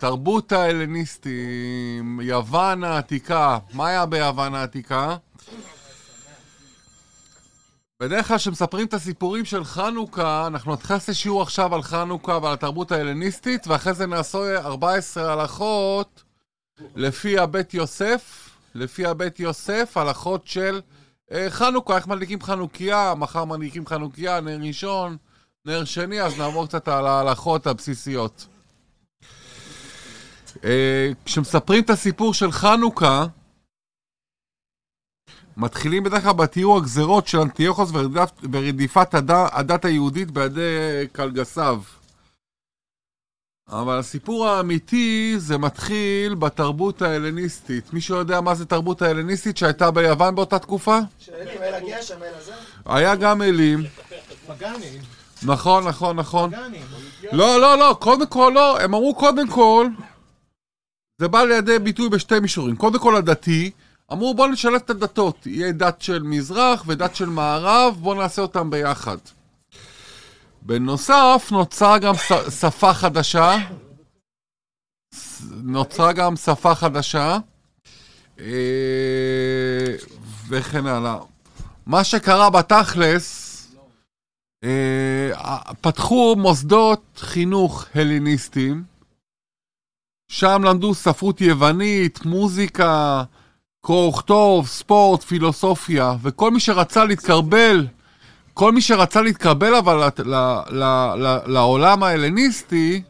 תרבות ההלניסטים, יוון העתיקה, מה היה ביוון העתיקה? בדרך כלל כשמספרים את הסיפורים של חנוכה, אנחנו נתחיל לעשות שיעור עכשיו על חנוכה ועל התרבות ההלניסטית, ואחרי זה נעשו 14 הלכות לפי הבית יוסף, לפי הבית יוסף, הלכות של אה, חנוכה, איך מדליקים חנוכיה, מחר מדליקים חנוכיה, נר ראשון, נר שני, אז נעבור קצת על ההלכות הבסיסיות. אה, כשמספרים את הסיפור של חנוכה, מתחילים בדרך כלל בתיאור הגזרות של אנטיוכוס ורדיפת הדת היהודית בידי קלגסיו. אבל הסיפור האמיתי זה מתחיל בתרבות ההלניסטית. מישהו יודע מה זה תרבות ההלניסטית שהייתה ביוון באותה תקופה? שאלים, אל הגשם, אל הזה? היה גם אלים. פגאנים. נכון, נכון, נכון. פגאנים. לא, לא, לא, קודם כל לא, הם אמרו קודם כל, זה בא לידי ביטוי בשתי מישורים. קודם כל הדתי, אמרו בואו נשלב את הדתות, יהיה דת של מזרח ודת של מערב, בואו נעשה אותם ביחד. בנוסף, נוצרה גם שפה חדשה. נוצרה גם שפה חדשה. אה, וכן הלאה. מה שקרה בתכלס, אה, פתחו מוסדות חינוך הליניסטיים, שם למדו ספרות יוונית, מוזיקה, קרוא וכתוב, ספורט, פילוסופיה, וכל מי שרצה להתקרבל, כל מי שרצה להתקרבל אבל לעולם ההלניסטי,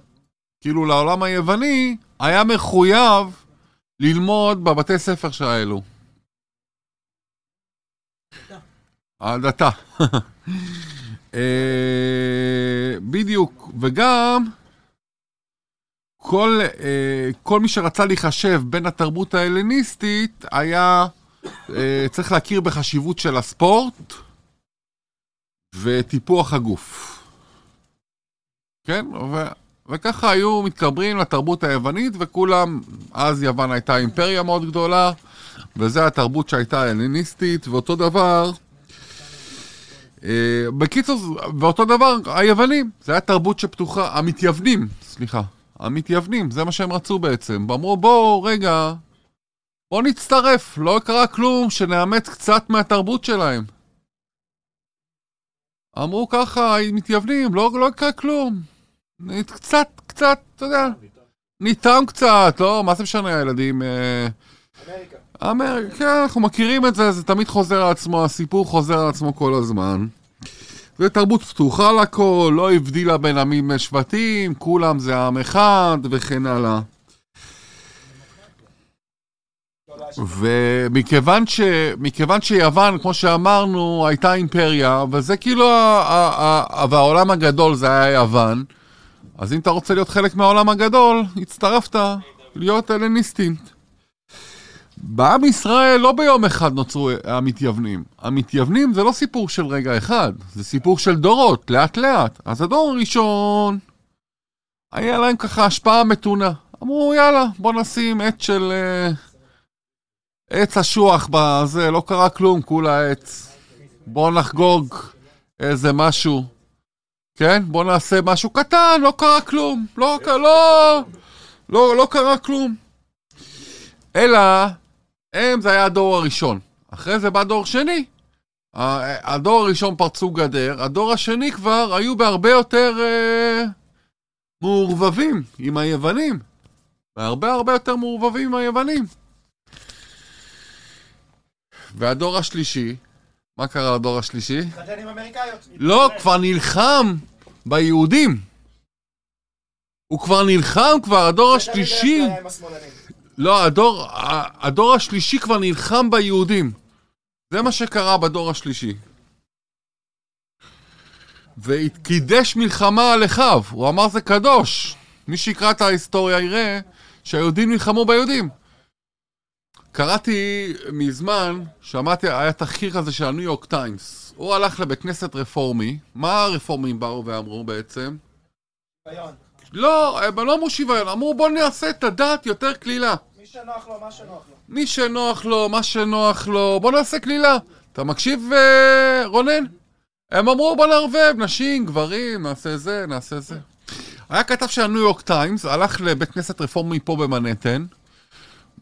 כאילו לעולם היווני, היה מחויב ללמוד בבתי ספר שהאלו. הדתה. אה, בדיוק, וגם כל, אה, כל מי שרצה להיחשב בין התרבות ההלניסטית היה אה, צריך להכיר בחשיבות של הספורט וטיפוח הגוף. כן? ו, וככה היו מתקברים לתרבות היוונית וכולם, אז יוון הייתה אימפריה מאוד גדולה וזו התרבות שהייתה הלניסטית ואותו דבר אה, בקיצור, ואותו דבר, היוונים, זה היה תרבות שפתוחה, המתייוונים, סליחה, המתייוונים, זה מה שהם רצו בעצם. אמרו, בואו, רגע, בואו נצטרף, לא קרה כלום, שנאמץ קצת מהתרבות שלהם. אמרו ככה, מתייוונים, לא, לא קרה כלום. קצת, קצת, אתה יודע, ניתם קצת, לא, מה זה משנה, הילדים... אה, אמריקה. אמריקה, כן, אנחנו מכירים את זה, זה תמיד חוזר על עצמו, הסיפור חוזר על עצמו כל הזמן. זה תרבות פתוחה לכל, לא הבדילה בין עמים ושבטים, כולם זה עם אחד וכן הלאה. ומכיוון ש... מכיוון שיוון, כמו שאמרנו, הייתה אימפריה, וזה כאילו, ה... ה... ה... והעולם הגדול זה היה יוון, אז אם אתה רוצה להיות חלק מהעולם הגדול, הצטרפת להיות הלניסטים. בעם ישראל לא ביום אחד נוצרו המתייוונים. המתייוונים זה לא סיפור של רגע אחד, זה סיפור של דורות, לאט לאט. אז הדור הראשון, היה להם ככה השפעה מתונה. אמרו יאללה, בוא נשים עץ של... אה, עץ אשוח בזה, לא קרה כלום, כולה עץ. בוא נחגוג איזה משהו. כן? בוא נעשה משהו קטן, לא קרה כלום. לא, לא, לא, לא קרה כלום. אלא, הם זה היה הדור הראשון. אחרי זה בא דור שני. הדור הראשון פרצו גדר, הדור השני כבר היו בהרבה יותר אה, מעורבבים עם היוונים. בהרבה הרבה יותר מעורבבים עם היוונים. והדור השלישי, מה קרה לדור השלישי? התחתן עם אמריקאיות. לא, כבר נלחם ביהודים. הוא כבר נלחם כבר, הדור השלישי... לא, הדור, הדור השלישי כבר נלחם ביהודים. זה מה שקרה בדור השלישי. וקידש מלחמה על אחיו. הוא אמר זה קדוש. מי שיקרא את ההיסטוריה יראה שהיהודים נלחמו ביהודים. קראתי מזמן, שמעתי, היה תחקיר כזה של הניו יורק טיימס. הוא הלך לבית כנסת רפורמי. מה הרפורמים באו ואמרו בעצם? שוויון. לא, הם לא אמרו שוויון, אמרו בוא נעשה את הדת יותר קלילה. מי שנוח לו, מה שנוח לו. בוא נעשה קלילה. אתה מקשיב, אה, רונן? הם אמרו בוא נערבב, נשים, גברים, נעשה זה, נעשה זה. היה כתב של הניו יורק טיימס, הלך לבית כנסת רפורמי פה במנהטן,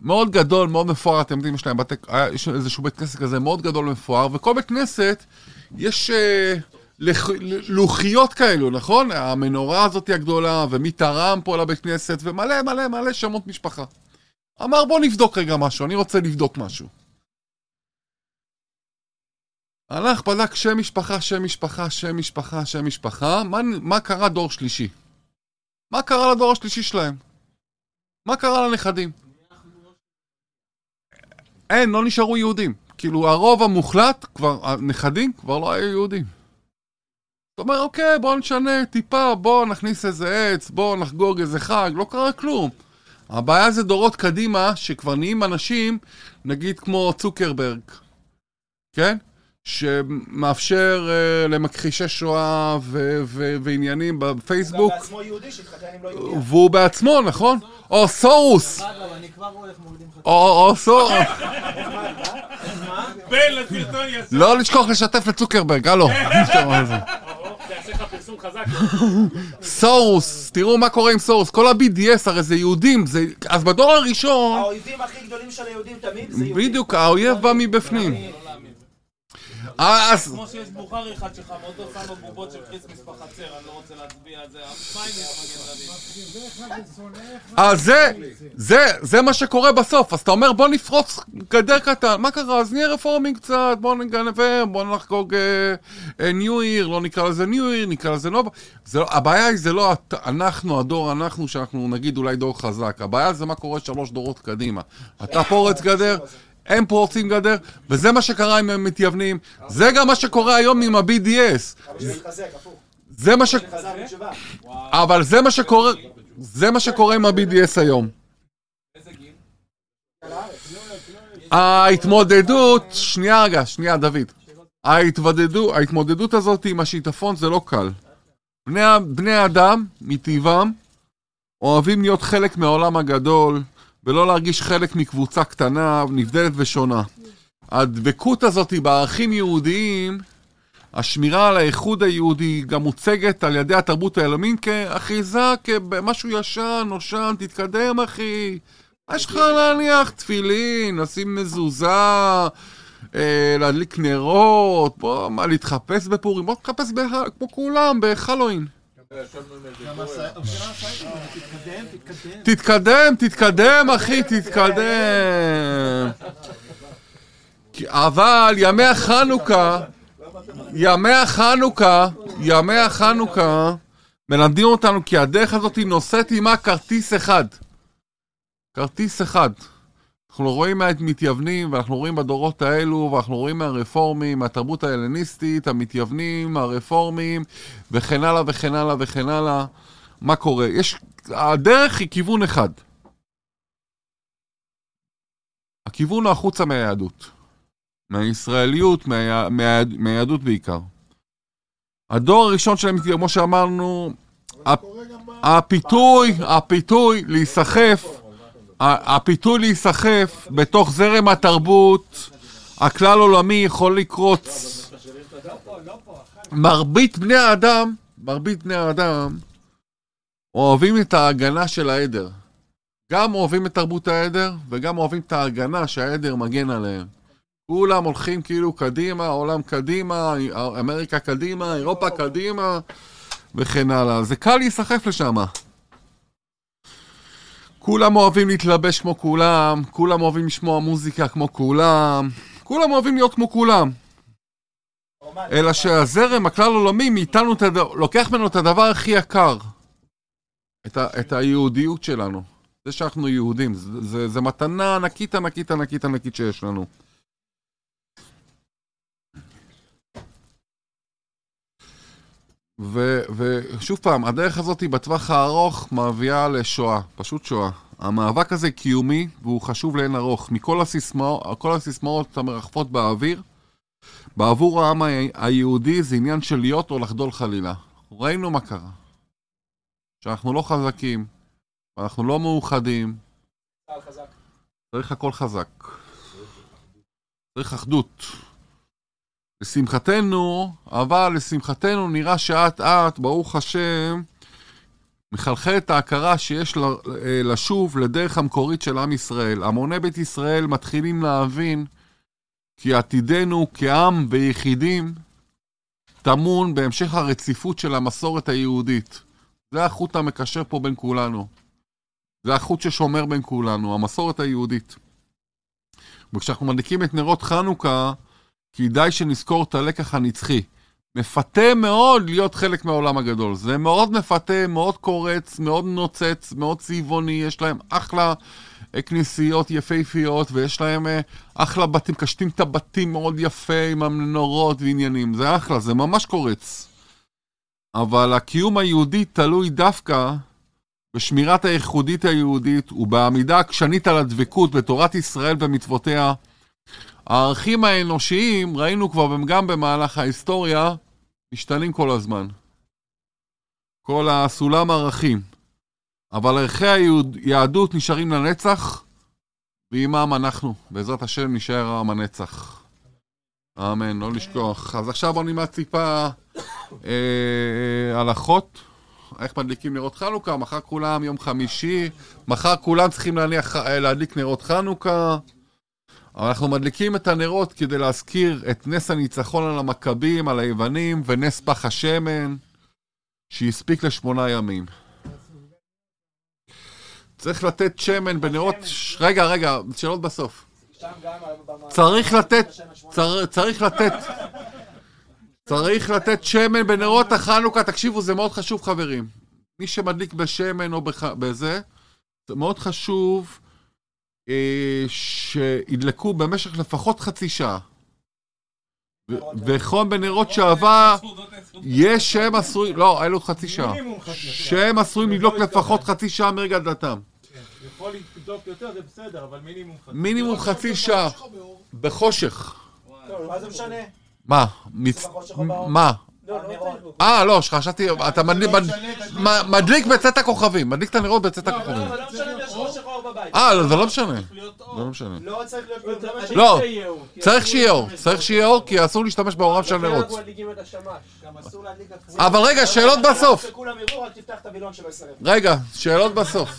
מאוד גדול, מאוד מפואר, אתם יודעים, יש להם בתי, יש איזשהו בית כנסת כזה מאוד גדול ומפואר, וכל בית כנסת יש אה, לח, לוחיות כאלו, נכון? המנורה הזאת הגדולה, ומי תרם פה לבית כנסת, ומלא מלא מלא שמות משפחה. אמר בוא נבדוק רגע משהו, אני רוצה לבדוק משהו. הלך, בדק שם משפחה, שם משפחה, שם משפחה, שם משפחה, מה, מה קרה דור שלישי? מה קרה לדור השלישי שלהם? מה קרה לנכדים? אין, לא נשארו יהודים. כאילו, הרוב המוחלט, כבר, הנכדים כבר לא היו יהודים. זאת אומרת, אוקיי, בואו נשנה טיפה, בואו נכניס איזה עץ, בואו נחגוג איזה חג, לא קרה כלום. הבעיה זה דורות קדימה, שכבר נהיים אנשים, נגיד כמו צוקרברג, כן? שמאפשר uh, למכחישי שואה ו- ו- ועניינים הוא בפייסבוק, גם בעצמו יהודי שהתחתן עם לא יהודי. והוא בעצמו, נכון? או סורוס, או סורוס. בן לסרטון יעשה לא לשכוח לשתף לצוקרברג, הלו. סורוס, תראו מה קורה עם סורוס, כל ה-BDS הרי זה יהודים, זה... אז בדור הראשון, האויבים הכי גדולים של היהודים תמיד זה יהודים. בדיוק, האויב בא מבפנים. אה, אז, כמו שיש בוכרי אחד שחמודו שם לו בובות של Christmas בחצר, אני לא רוצה להצביע על זה. אז זה, זה, זה מה שקורה בסוף, אז אתה אומר בוא נפרוץ גדר קטן, מה קרה? אז נהיה רפורמים קצת, בוא נגנבר, בוא נחגוג New Year, לא נקרא לזה New Year, נקרא לזה נובה. לא, הבעיה היא זה לא אנחנו, הדור אנחנו, שאנחנו נגיד אולי דור חזק, הבעיה זה מה קורה שלוש דורות קדימה. אתה פורץ גדר, הם פורצים גדר, וזה מה שקרה עם המתייוונים, זה גם מה שקורה היום עם ה-BDS. זה מה ש... אבל זה מה שקורה, זה מה שקורה עם ה-BDS היום. ההתמודדות, שנייה רגע, שנייה דוד. ההתמודדות הזאת עם השיטפון זה לא קל. בני, האדם, מטבעם, אוהבים להיות חלק מהעולם הגדול, ולא להרגיש חלק מקבוצה קטנה, נבדלת ושונה. הדבקות הזאת בערכים יהודיים, השמירה על האיחוד היהודי גם מוצגת על ידי התרבות העולמית כאחיזה, כמשהו ישן, נושן, תתקדם אחי. מה יש לך להניח? תפילין, לשים מזוזה, אה, להדליק נרות, בוא, מה, להתחפש בפורים? בוא תחפש בח- כמו כולם, בהלואין. תתקדם, תתקדם, אחי, תתקדם. אבל ימי החנוכה, ימי החנוכה, ימי החנוכה, מלמדים אותנו כי הדרך הזאת נושאת עימה כרטיס אחד. כרטיס אחד. אנחנו רואים מהמתייוונים, ואנחנו רואים בדורות האלו, ואנחנו רואים מהרפורמים, מהתרבות ההלניסטית, המתייוונים, הרפורמים, וכן הלאה וכן הלאה וכן הלאה. מה קורה? יש... הדרך היא כיוון אחד. הכיוון הוא החוצה מהיהדות. מהישראליות, מה... מה... מהיהדות בעיקר. הדור הראשון שלהם, כמו שאמרנו, הפ... הפיתוי, הפיתוי להיסחף, הפיתוי להיסחף בתוך זרם התרבות הכלל עולמי יכול לקרוץ. מרבית בני האדם, מרבית בני האדם אוהבים את ההגנה של העדר. גם אוהבים את תרבות העדר וגם אוהבים את ההגנה שהעדר מגן עליהם. כולם הולכים כאילו קדימה, העולם קדימה, אמריקה קדימה, אירופה קדימה וכן הלאה. זה קל להיסחף לשם. כולם אוהבים להתלבש כמו כולם, כולם אוהבים לשמוע מוזיקה כמו כולם, כולם אוהבים להיות כמו כולם. אלא שהזרם הכלל עולמי מאיתנו, את הד... לוקח ממנו את הדבר הכי יקר. את, ה... את היהודיות שלנו. זה שאנחנו יהודים, זה, זה, זה מתנה ענקית ענקית ענקית ענקית שיש לנו. ו- ושוב פעם, הדרך הזאת בטווח הארוך מביאה לשואה, פשוט שואה. המאבק הזה קיומי והוא חשוב לאין ארוך. מכל הסיסמאות, הסיסמאות המרחפות באוויר, בעבור העם היהודי זה עניין של להיות או לחדול חלילה. ראינו מה קרה. שאנחנו לא חזקים, אנחנו לא מאוחדים, צה"ל חזק. צריך הכל חזק. צריך אחדות. לשמחתנו, אבל לשמחתנו נראה שאט אט, ברוך השם, מחלחל את ההכרה שיש אה, לשוב לדרך המקורית של עם ישראל. המוני בית ישראל מתחילים להבין כי עתידנו כעם ויחידים טמון בהמשך הרציפות של המסורת היהודית. זה החוט המקשר פה בין כולנו. זה החוט ששומר בין כולנו, המסורת היהודית. וכשאנחנו מדליקים את נרות חנוכה, כדאי שנזכור את הלקח הנצחי. מפתה מאוד להיות חלק מהעולם הגדול. זה מאוד מפתה, מאוד קורץ, מאוד נוצץ, מאוד צבעוני, יש להם אחלה אה, כנסיות יפהפיות, ויש להם אה, אחלה בתים, קשטים את הבתים מאוד יפה עם המנורות ועניינים. זה אחלה, זה ממש קורץ. אבל הקיום היהודי תלוי דווקא בשמירת הייחודית היהודית ובעמידה עקשנית על הדבקות בתורת ישראל ומצוותיה. הערכים האנושיים, ראינו כבר גם במהלך ההיסטוריה, משתנים כל הזמן. כל הסולם ערכים. אבל ערכי היהדות נשארים לנצח, ועימם אנחנו. בעזרת השם נשאר עם הנצח. אמן, לא לשכוח. אז עכשיו בוא נלמד טיפה אה, הלכות. איך מדליקים נרות חנוכה, מחר כולם יום חמישי, מחר כולם צריכים להניח, אה, להדליק נרות חנוכה. אנחנו מדליקים את הנרות כדי להזכיר את נס הניצחון על המכבים, על היוונים, ונס פח השמן, שהספיק לשמונה ימים. צריך לתת שמן בנרות... רגע, רגע, שאלות בסוף. צריך לתת, צר, צריך לתת, צריך לתת שמן בנרות החנוכה, תקשיבו, זה מאוד חשוב חברים. מי שמדליק בשמן או. בזה, זה מאוד חשוב שידלקו במשך לפחות חצי שעה. ו- וחום בנרות שעבה, יש שהם עשויים, לא, אלו חצי שעה. שעה. שהם עשויים לדלוק לפחות חצי שעה מרגע דלתם. יכול לבדוק יותר, זה בסדר, אבל מינימום חצי. מינימום חצי שעה, בחושך. לא, מה זה משנה? מה? מה? לא, נרות. אה, לא, חשבתי, אתה מדליק, מד- מדליק בצאת הכוכבים, מדליק את הנרות בצאת לא, הכוכבים. אבל לא משנה אם יש חושך או בבית. אה, לא, זה לא משנה, זה. לא משנה. לא צריך להיות... לא, שיהיה אור, כי צריך שיהיה אור, להשתמש צריך שיהיה אור, כי אסור להשתמש באורם של עצמו. אבל רגע, שאלות בסוף. רגע, שאלות בסוף.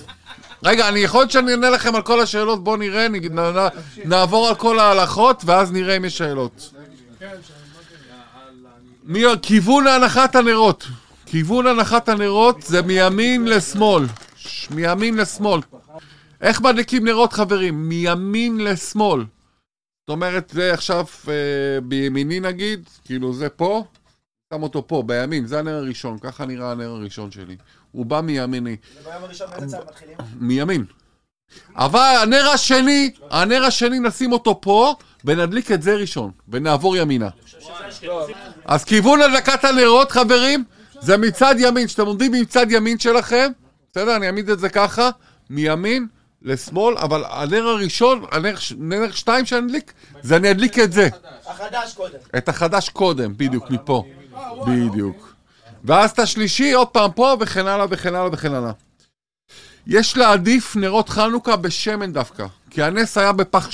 רגע, אני יכול להיות שאני אענה לכם על כל השאלות, בואו נראה, נעבור על כל ההלכות, ואז נראה אם יש שאלות. מי- כיוון הנחת הנרות. כיוון הנחת הנרות זה מימין לשמאל. מימין לשמאל. איך מדליקים נרות, חברים? מימין לשמאל. זאת אומרת, זה עכשיו אה, בימיני נגיד, כאילו זה פה, שם אותו פה, בימין, זה הנר הראשון, ככה נראה הנר הראשון שלי. הוא בא מימיני. זה ביום הראשון באיזה צד מתחילים? מימין. אבל הנר השני, הנר השני נשים אותו פה, ונדליק את זה ראשון, ונעבור ימינה. אז כיוון הדלקת הנרות, חברים, זה מצד ימין. כשאתם עומדים מצד ימין שלכם, בסדר? אני אעמיד את זה ככה, מימין לשמאל, אבל הנר הראשון, הנר ש- נר שתיים שאני אדליק, זה אני אדליק את זה. החדש קודם. את החדש קודם, בדיוק, מפה. בדיוק. ואז את השלישי, עוד פעם פה, וכן הלאה וכן הלאה וכן הלאה. יש להעדיף נרות חנוכה בשמן דווקא. כי הנס היה בפח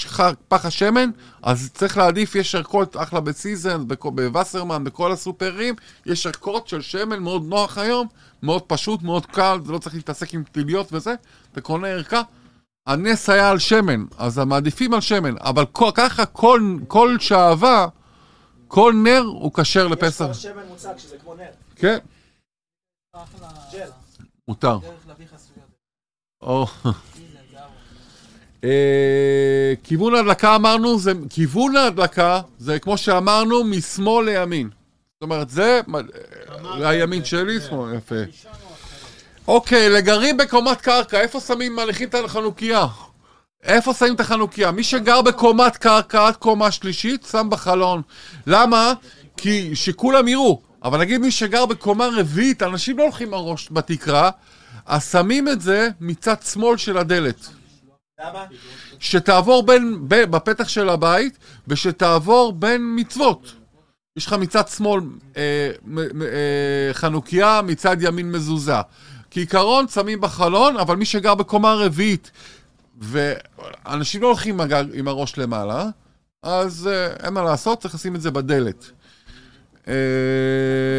פח השמן, אז צריך להעדיף, יש ערכות אחלה בסיזן, בווסרמן, בכל הסופרים, יש ערכות של שמן מאוד נוח היום, מאוד פשוט, מאוד קל, זה לא צריך להתעסק עם פליליות וזה, אתה קונה ערכה. הנס היה על שמן, אז הם מעדיפים על שמן, אבל כל, ככה כל, כל שעבה, כל נר הוא כשר יש לפסח. כבר שמן מוצק שזה כמו נר. כן, אחלה. מותר. דרך להביא חסויות. או. אה, כיוון ההדלקה אמרנו, זה, כיוון ההדלקה זה כמו שאמרנו, משמאל לימין. זאת אומרת, זה אה, הימין שלי, שמאל, יפה. אוקיי, לגרים בקומת קרקע, איפה שמים, מניחים את החנוכיה? איפה שמים את החנוכיה? מי שגר בקומת קרקע עד קומה שלישית, שם בחלון. למה? כי שכולם יראו. אבל נגיד מי שגר בקומה רביעית, אנשים לא הולכים הראש בתקרה, אז שמים את זה מצד שמאל של הדלת. למה? שתעבור בין, ב, בפתח של הבית, ושתעבור בין מצוות. יש לך מצד שמאל אה, אה, חנוכיה, מצד ימין מזוזה. כעיקרון שמים בחלון, אבל מי שגר בקומה רביעית, ואנשים לא הולכים עם, עם הראש למעלה, אז אה, אין מה לעשות, צריך לשים את זה בדלת. אה,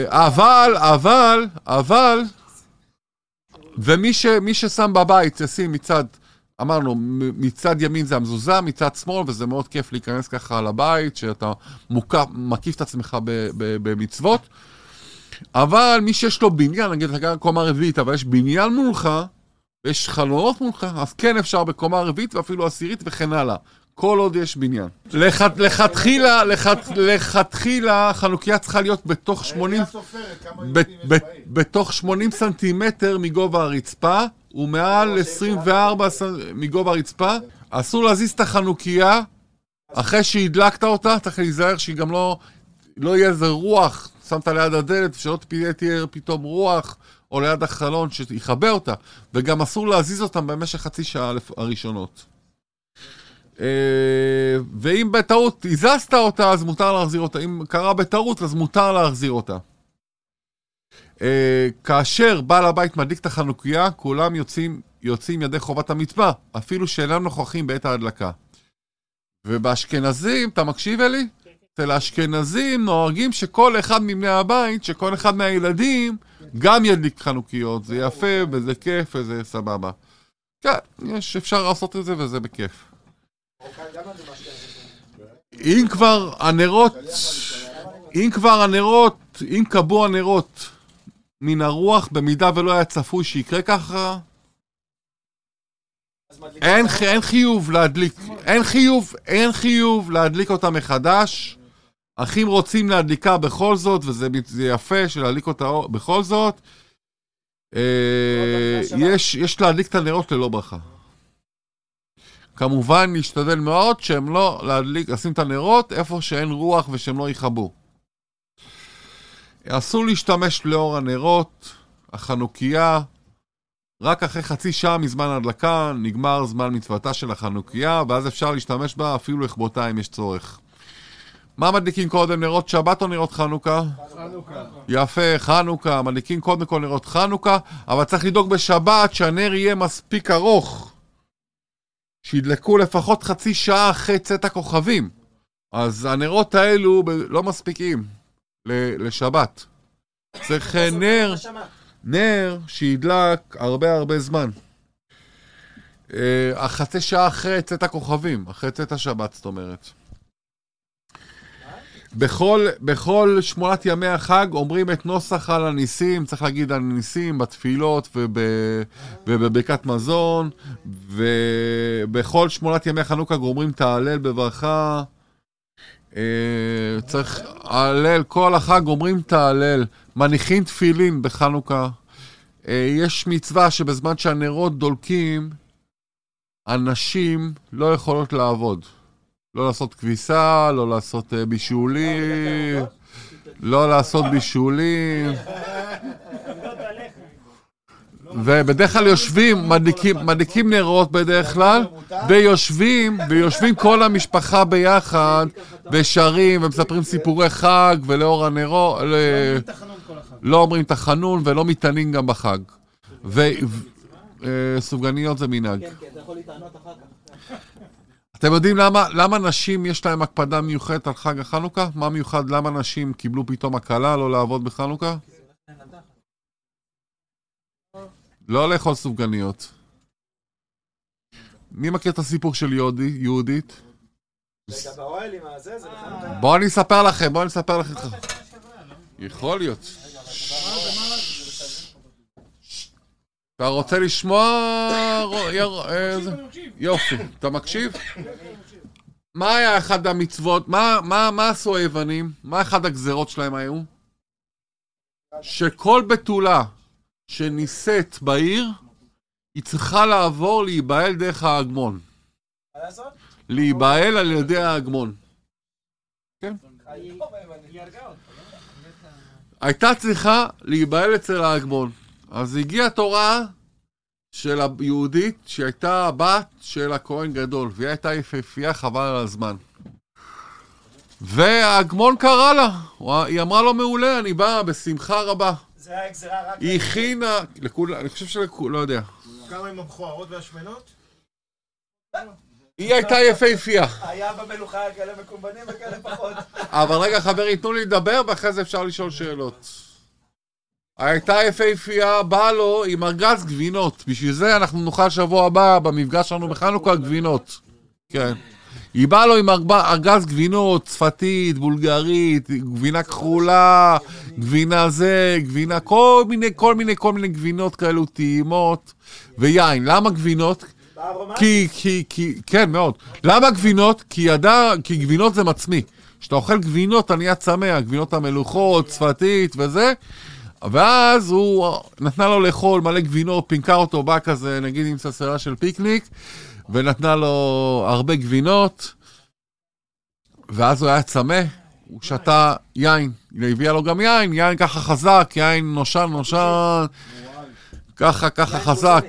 אבל, אבל, אבל, ומי ש, ששם בבית, ישים מצד, אמרנו, מצד ימין זה המזוזה, מצד שמאל, וזה מאוד כיף להיכנס ככה לבית, שאתה מוקף, מקיף את עצמך ב, ב, במצוות. אבל מי שיש לו בניין, נגיד אתה גר קומה רביעית, אבל יש בניין מולך, יש חלונות מולך, אז כן אפשר בקומה רביעית ואפילו עשירית וכן הלאה. כל עוד יש בניין. לכת- לכתחילה, לכת- לכתחילה, חנוכיה צריכה להיות בתוך 80... העירייה סופרת כמה ב- יהודים יש ב- בעיר. בתוך 80 סנטימטר מגובה הרצפה, ומעל 24 סנ- מגובה הרצפה. אסור להזיז את החנוכיה אחרי שהדלקת אותה, צריך להיזהר שהיא גם לא... לא יהיה איזה רוח, שמת ליד הדלת, שלא תהיה, פתאום רוח, או ליד החלון שיכבה אותה. וגם אסור להזיז אותם במשך חצי שעה הראשונות. אה, ואם בטעות הזזת אותה, אז מותר להחזיר אותה. אם קרה בטעות, אז מותר להחזיר אותה. אה, כאשר בעל הבית מדליק את החנוכיה, כולם יוצאים, יוצאים ידי חובת המצווה, אפילו שאינם נוכחים בעת ההדלקה. ובאשכנזים, אתה מקשיב אלי? אצל האשכנזים נוהגים שכל אחד מבני הבית, שכל אחד מהילדים, גם ידליק חנוכיות. זה יפה, וזה כיף, וזה סבבה. כן, יש, אפשר לעשות את זה, וזה בכיף. אם כבר הנרות, אם כבר הנרות, אם כבו הנרות מן הרוח, במידה ולא היה צפוי שיקרה ככה, אין, ח- אין חיוב להדליק, אין חיוב, אין חיוב להדליק אותה מחדש. אחים רוצים להדליקה בכל זאת, וזה זה יפה שלהדליק אותה בכל זאת. אה, יש להדליק את הנרות ללא ברכה. כמובן, להשתדל מאוד שהם לא להדליק, לשים את הנרות איפה שאין רוח ושהם לא יכבו. אסור להשתמש לאור הנרות, החנוכיה, רק אחרי חצי שעה מזמן ההדלקה נגמר זמן מצוותה של החנוכיה, ואז אפשר להשתמש בה אפילו לכבותה אם יש צורך. מה מדליקים קודם, נרות שבת או נרות חנוכה? חנוכה. יפה, חנוכה, מדליקים קודם כל נרות חנוכה, אבל צריך לדאוג בשבת שהנר יהיה מספיק ארוך. שידלקו לפחות חצי שעה אחרי צאת הכוכבים. אז הנרות האלו ב- לא מספיקים ל- לשבת. צריך נר. נר שידלק הרבה הרבה זמן. אה, חצי שעה אחרי צאת הכוכבים, אחרי צאת השבת, זאת אומרת. בכל, בכל שמונת ימי החג אומרים את נוסח על הניסים, צריך להגיד על הניסים בתפילות וב, ובברכת מזון, ובכל שמונת ימי חנוכה אומרים את ההלל בברכה. אה, צריך הלל, כל החג אומרים את ההלל, מניחים תפילין בחנוכה. אה, יש מצווה שבזמן שהנרות דולקים, הנשים לא יכולות לעבוד. לא לעשות כביסה, לא לעשות אה, בישולים, לא לעשות בישולים. ובדרך כלל יושבים, מדליקים, מדליקים נרות בדרך כלל, ויושבים, ויושבים כל המשפחה ביחד, ושרים, ומספרים סיפורי חג, ולאור הנרות. לא אומרים תחנון ולא מתענים גם בחג. וסופגניות זה מנהג. כן, כן, אתה יכול להתענות אחר כך. אתם יודעים למה, למה נשים יש להם הקפדה מיוחדת על חג החנוכה? מה מיוחד? למה נשים קיבלו פתאום הקלה לא לעבוד בחנוכה? לא לאכול סופגניות. מי מכיר את הסיפור של יהודי, יהודית? רגע, באוהל עם הזה, זה בחנוכה? בואו אני אספר לכם, בואו אני אספר לכם. יכול להיות. אתה רוצה לשמוע? אה, יופי, אתה מקשיב? מה היה אחד המצוות? מה, מה, מה עשו היוונים? מה אחד הגזרות שלהם היו? שכל בתולה שנישאת בעיר, היא צריכה לעבור להיבהל דרך לעשות? להיבהל על ידי ההגמון. אני- הייתה צריכה להיבהל אצל ההגמון. אז הגיעה תורה של היהודית, שהייתה הבת של הכהן גדול, והיא הייתה יפהפייה חבל על הזמן. וההגמון קרא לה, הוא- היא אמרה לו מעולה, אני באה בשמחה רבה. זה היה גזירה רק... היא הכינה, לכול, אני חושב שלכול, לא יודע. כמה עם המכוערות והשמנות? היא הייתה יפהפייה. היה במלוכה כאלה מקומבנים וכאלה פחות. אבל רגע, חברים, תנו לי לדבר, ואחרי זה אפשר לשאול שאלות. הייתה יפהפייה, באה לו עם ארגז גבינות. בשביל זה אנחנו נאכל שבוע הבא במפגש שלנו בחנוכה גבינות. כן. היא באה לו עם ארג- ארגז גבינות, צפתית, בולגרית, גבינה כחולה, גבינה זה, גבינה, כל מיני, כל מיני, כל מיני גבינות כאלו טעימות, ויין. למה גבינות? כי, כי, כי, כן, מאוד. למה גבינות? כי ידע, כי גבינות זה מצמיא. כשאתה אוכל גבינות, אתה נהיה צמא, הגבינות המלוכות, צפתית וזה. ואז הוא נתנה לו לאכול מלא גבינות, פינקה אותו, בא כזה, נגיד עם ססרה של פיקניק, ונתנה לו הרבה גבינות, ואז הוא היה צמא, הוא שתה יין, היא הביאה לו גם יין, יין ככה חזק, יין נושן נושן, ככה ככה חזק.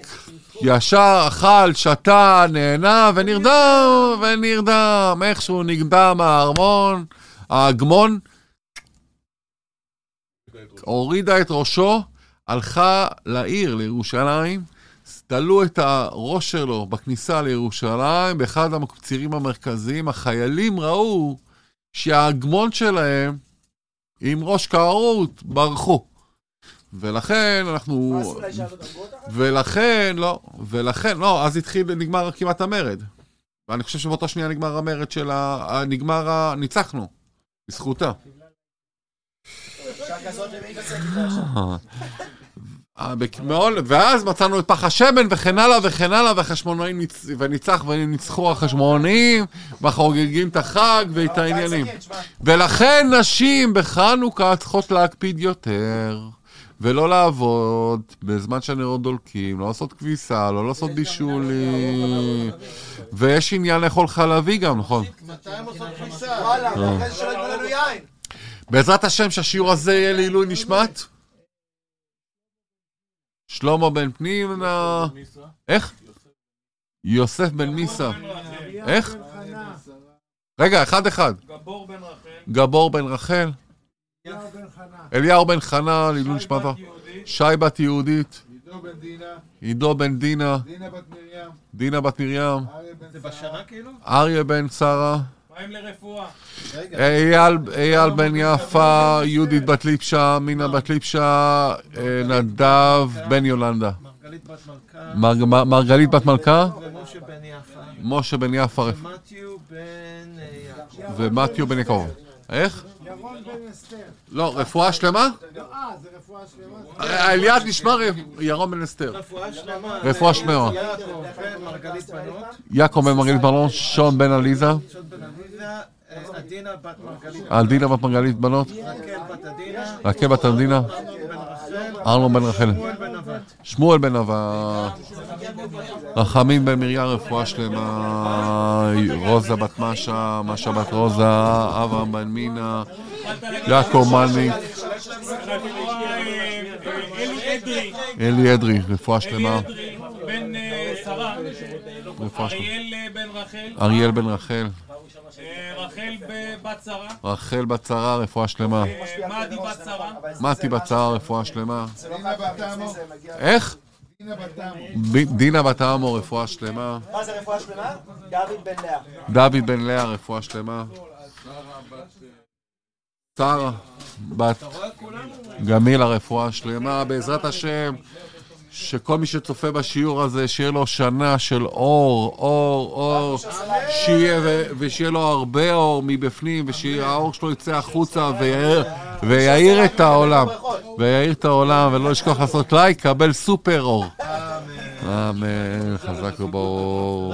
ישר אכל, שתה, נהנה ונרדם, ונרדם. איכשהו נרדם הארמון, ההגמון, הורידה את ראשו, הלכה לעיר, לירושלים, תלו את הראש שלו בכניסה לירושלים, באחד הצירים המרכזיים. החיילים ראו שההגמון שלהם עם ראש כערות ברחו. ולכן אנחנו... ולכן, לא, ולכן, לא, אז התחיל, נגמר כמעט המרד. ואני חושב שבאותה שנייה נגמר המרד של ה... נגמר ה... ניצחנו, בזכותה. כזאת למי איתה? אה, מאוד, ואז מצאנו את פח השמן וכן הלאה וכן הלאה, והחשמונאים ניצ... וניצח וניצחו החשמונאים, וחוגגים את החג ואת העניינים. ולכן נשים בחנוכה צריכות להקפיד יותר, ולא לעבוד בזמן שהנרות דולקים, לא לעשות כביסה, לא לעשות בישולים, ויש עניין לאכול חלבי גם, נכון? מתי הם עושות כניסה? וואלה, ואחרי זה שלא. בעזרת השם שהשיעור הזה יהיה לעילוי נשמת. שלמה בן פנינה, איך? יוסף בן מיסה, איך? רגע, אחד אחד. גבור בן רחל. גבור בן רחל, אליהו בן חנה, לעילוי נשמתו. שי בת יהודית, עידו בן דינה, עידו בן דינה, דינה בת מרים, דינה בת מרים, אריה בן זה שרה. אייל, אייל בן יפה, יהודית בת ליפשה, מינה בת ליפשה, אה, נדב בן יולנדה. מרגלית בת מלכה. מר- מר- מרגלית בת מלכה, ומשה בן יפה. משה בן יפה ומתיו בן אה, יעקב. ומתיו בן יעקב. איך? ירון בן אסתר. לא, רפואה שלמה? אה, זה רפואה שלמה. אליעד נשמע ירון בן אסתר. רפואה שלמה. רפואה שלמה. יעקב בן מרגלית בנות. שון בן עליזה, שון בן אביזה. אה, עדינה בת מרגלית. עדינה בת מרגלית בנות, רקל בת עדינה. רקל בת עדינה. ארלון בן רחל, שמואל בן נבט, רחמים בן מרים, רפואה שלמה, רוזה בת משה, משה בת רוזה, אברהם בן מינה, יעקב מלניק, אלי אדרי. רפואה שלמה, בן אה, שרה. אריאל אה, בן רחל. אריאל בן רחל, רחל ב- בת שרה. רחל בת שרה, רפואה שלמה, אה, מדי בת שרה. מתי בת שרה, רפואה שלמה, לא איך? דינה בת עמו. ב- דינה בת עמו, רפואה שלמה, מה זה רפואה שלמה? דוד בן לאה. דוד בן לאה, רפואה שלמה, שרה בת גמילה, רפואה שלמה, בעזרת השם, שכל מי שצופה בשיעור הזה, שיהיה לו שנה של אור, אור, אור, שיהיה, ושיהיה לו הרבה אור מבפנים, שהאור שלו יצא החוצה ויאיר, ויאיר את העולם, ויאיר את העולם, ולא לשכוח לעשות לייק, קבל סופר אור. אמן, חזק וברור.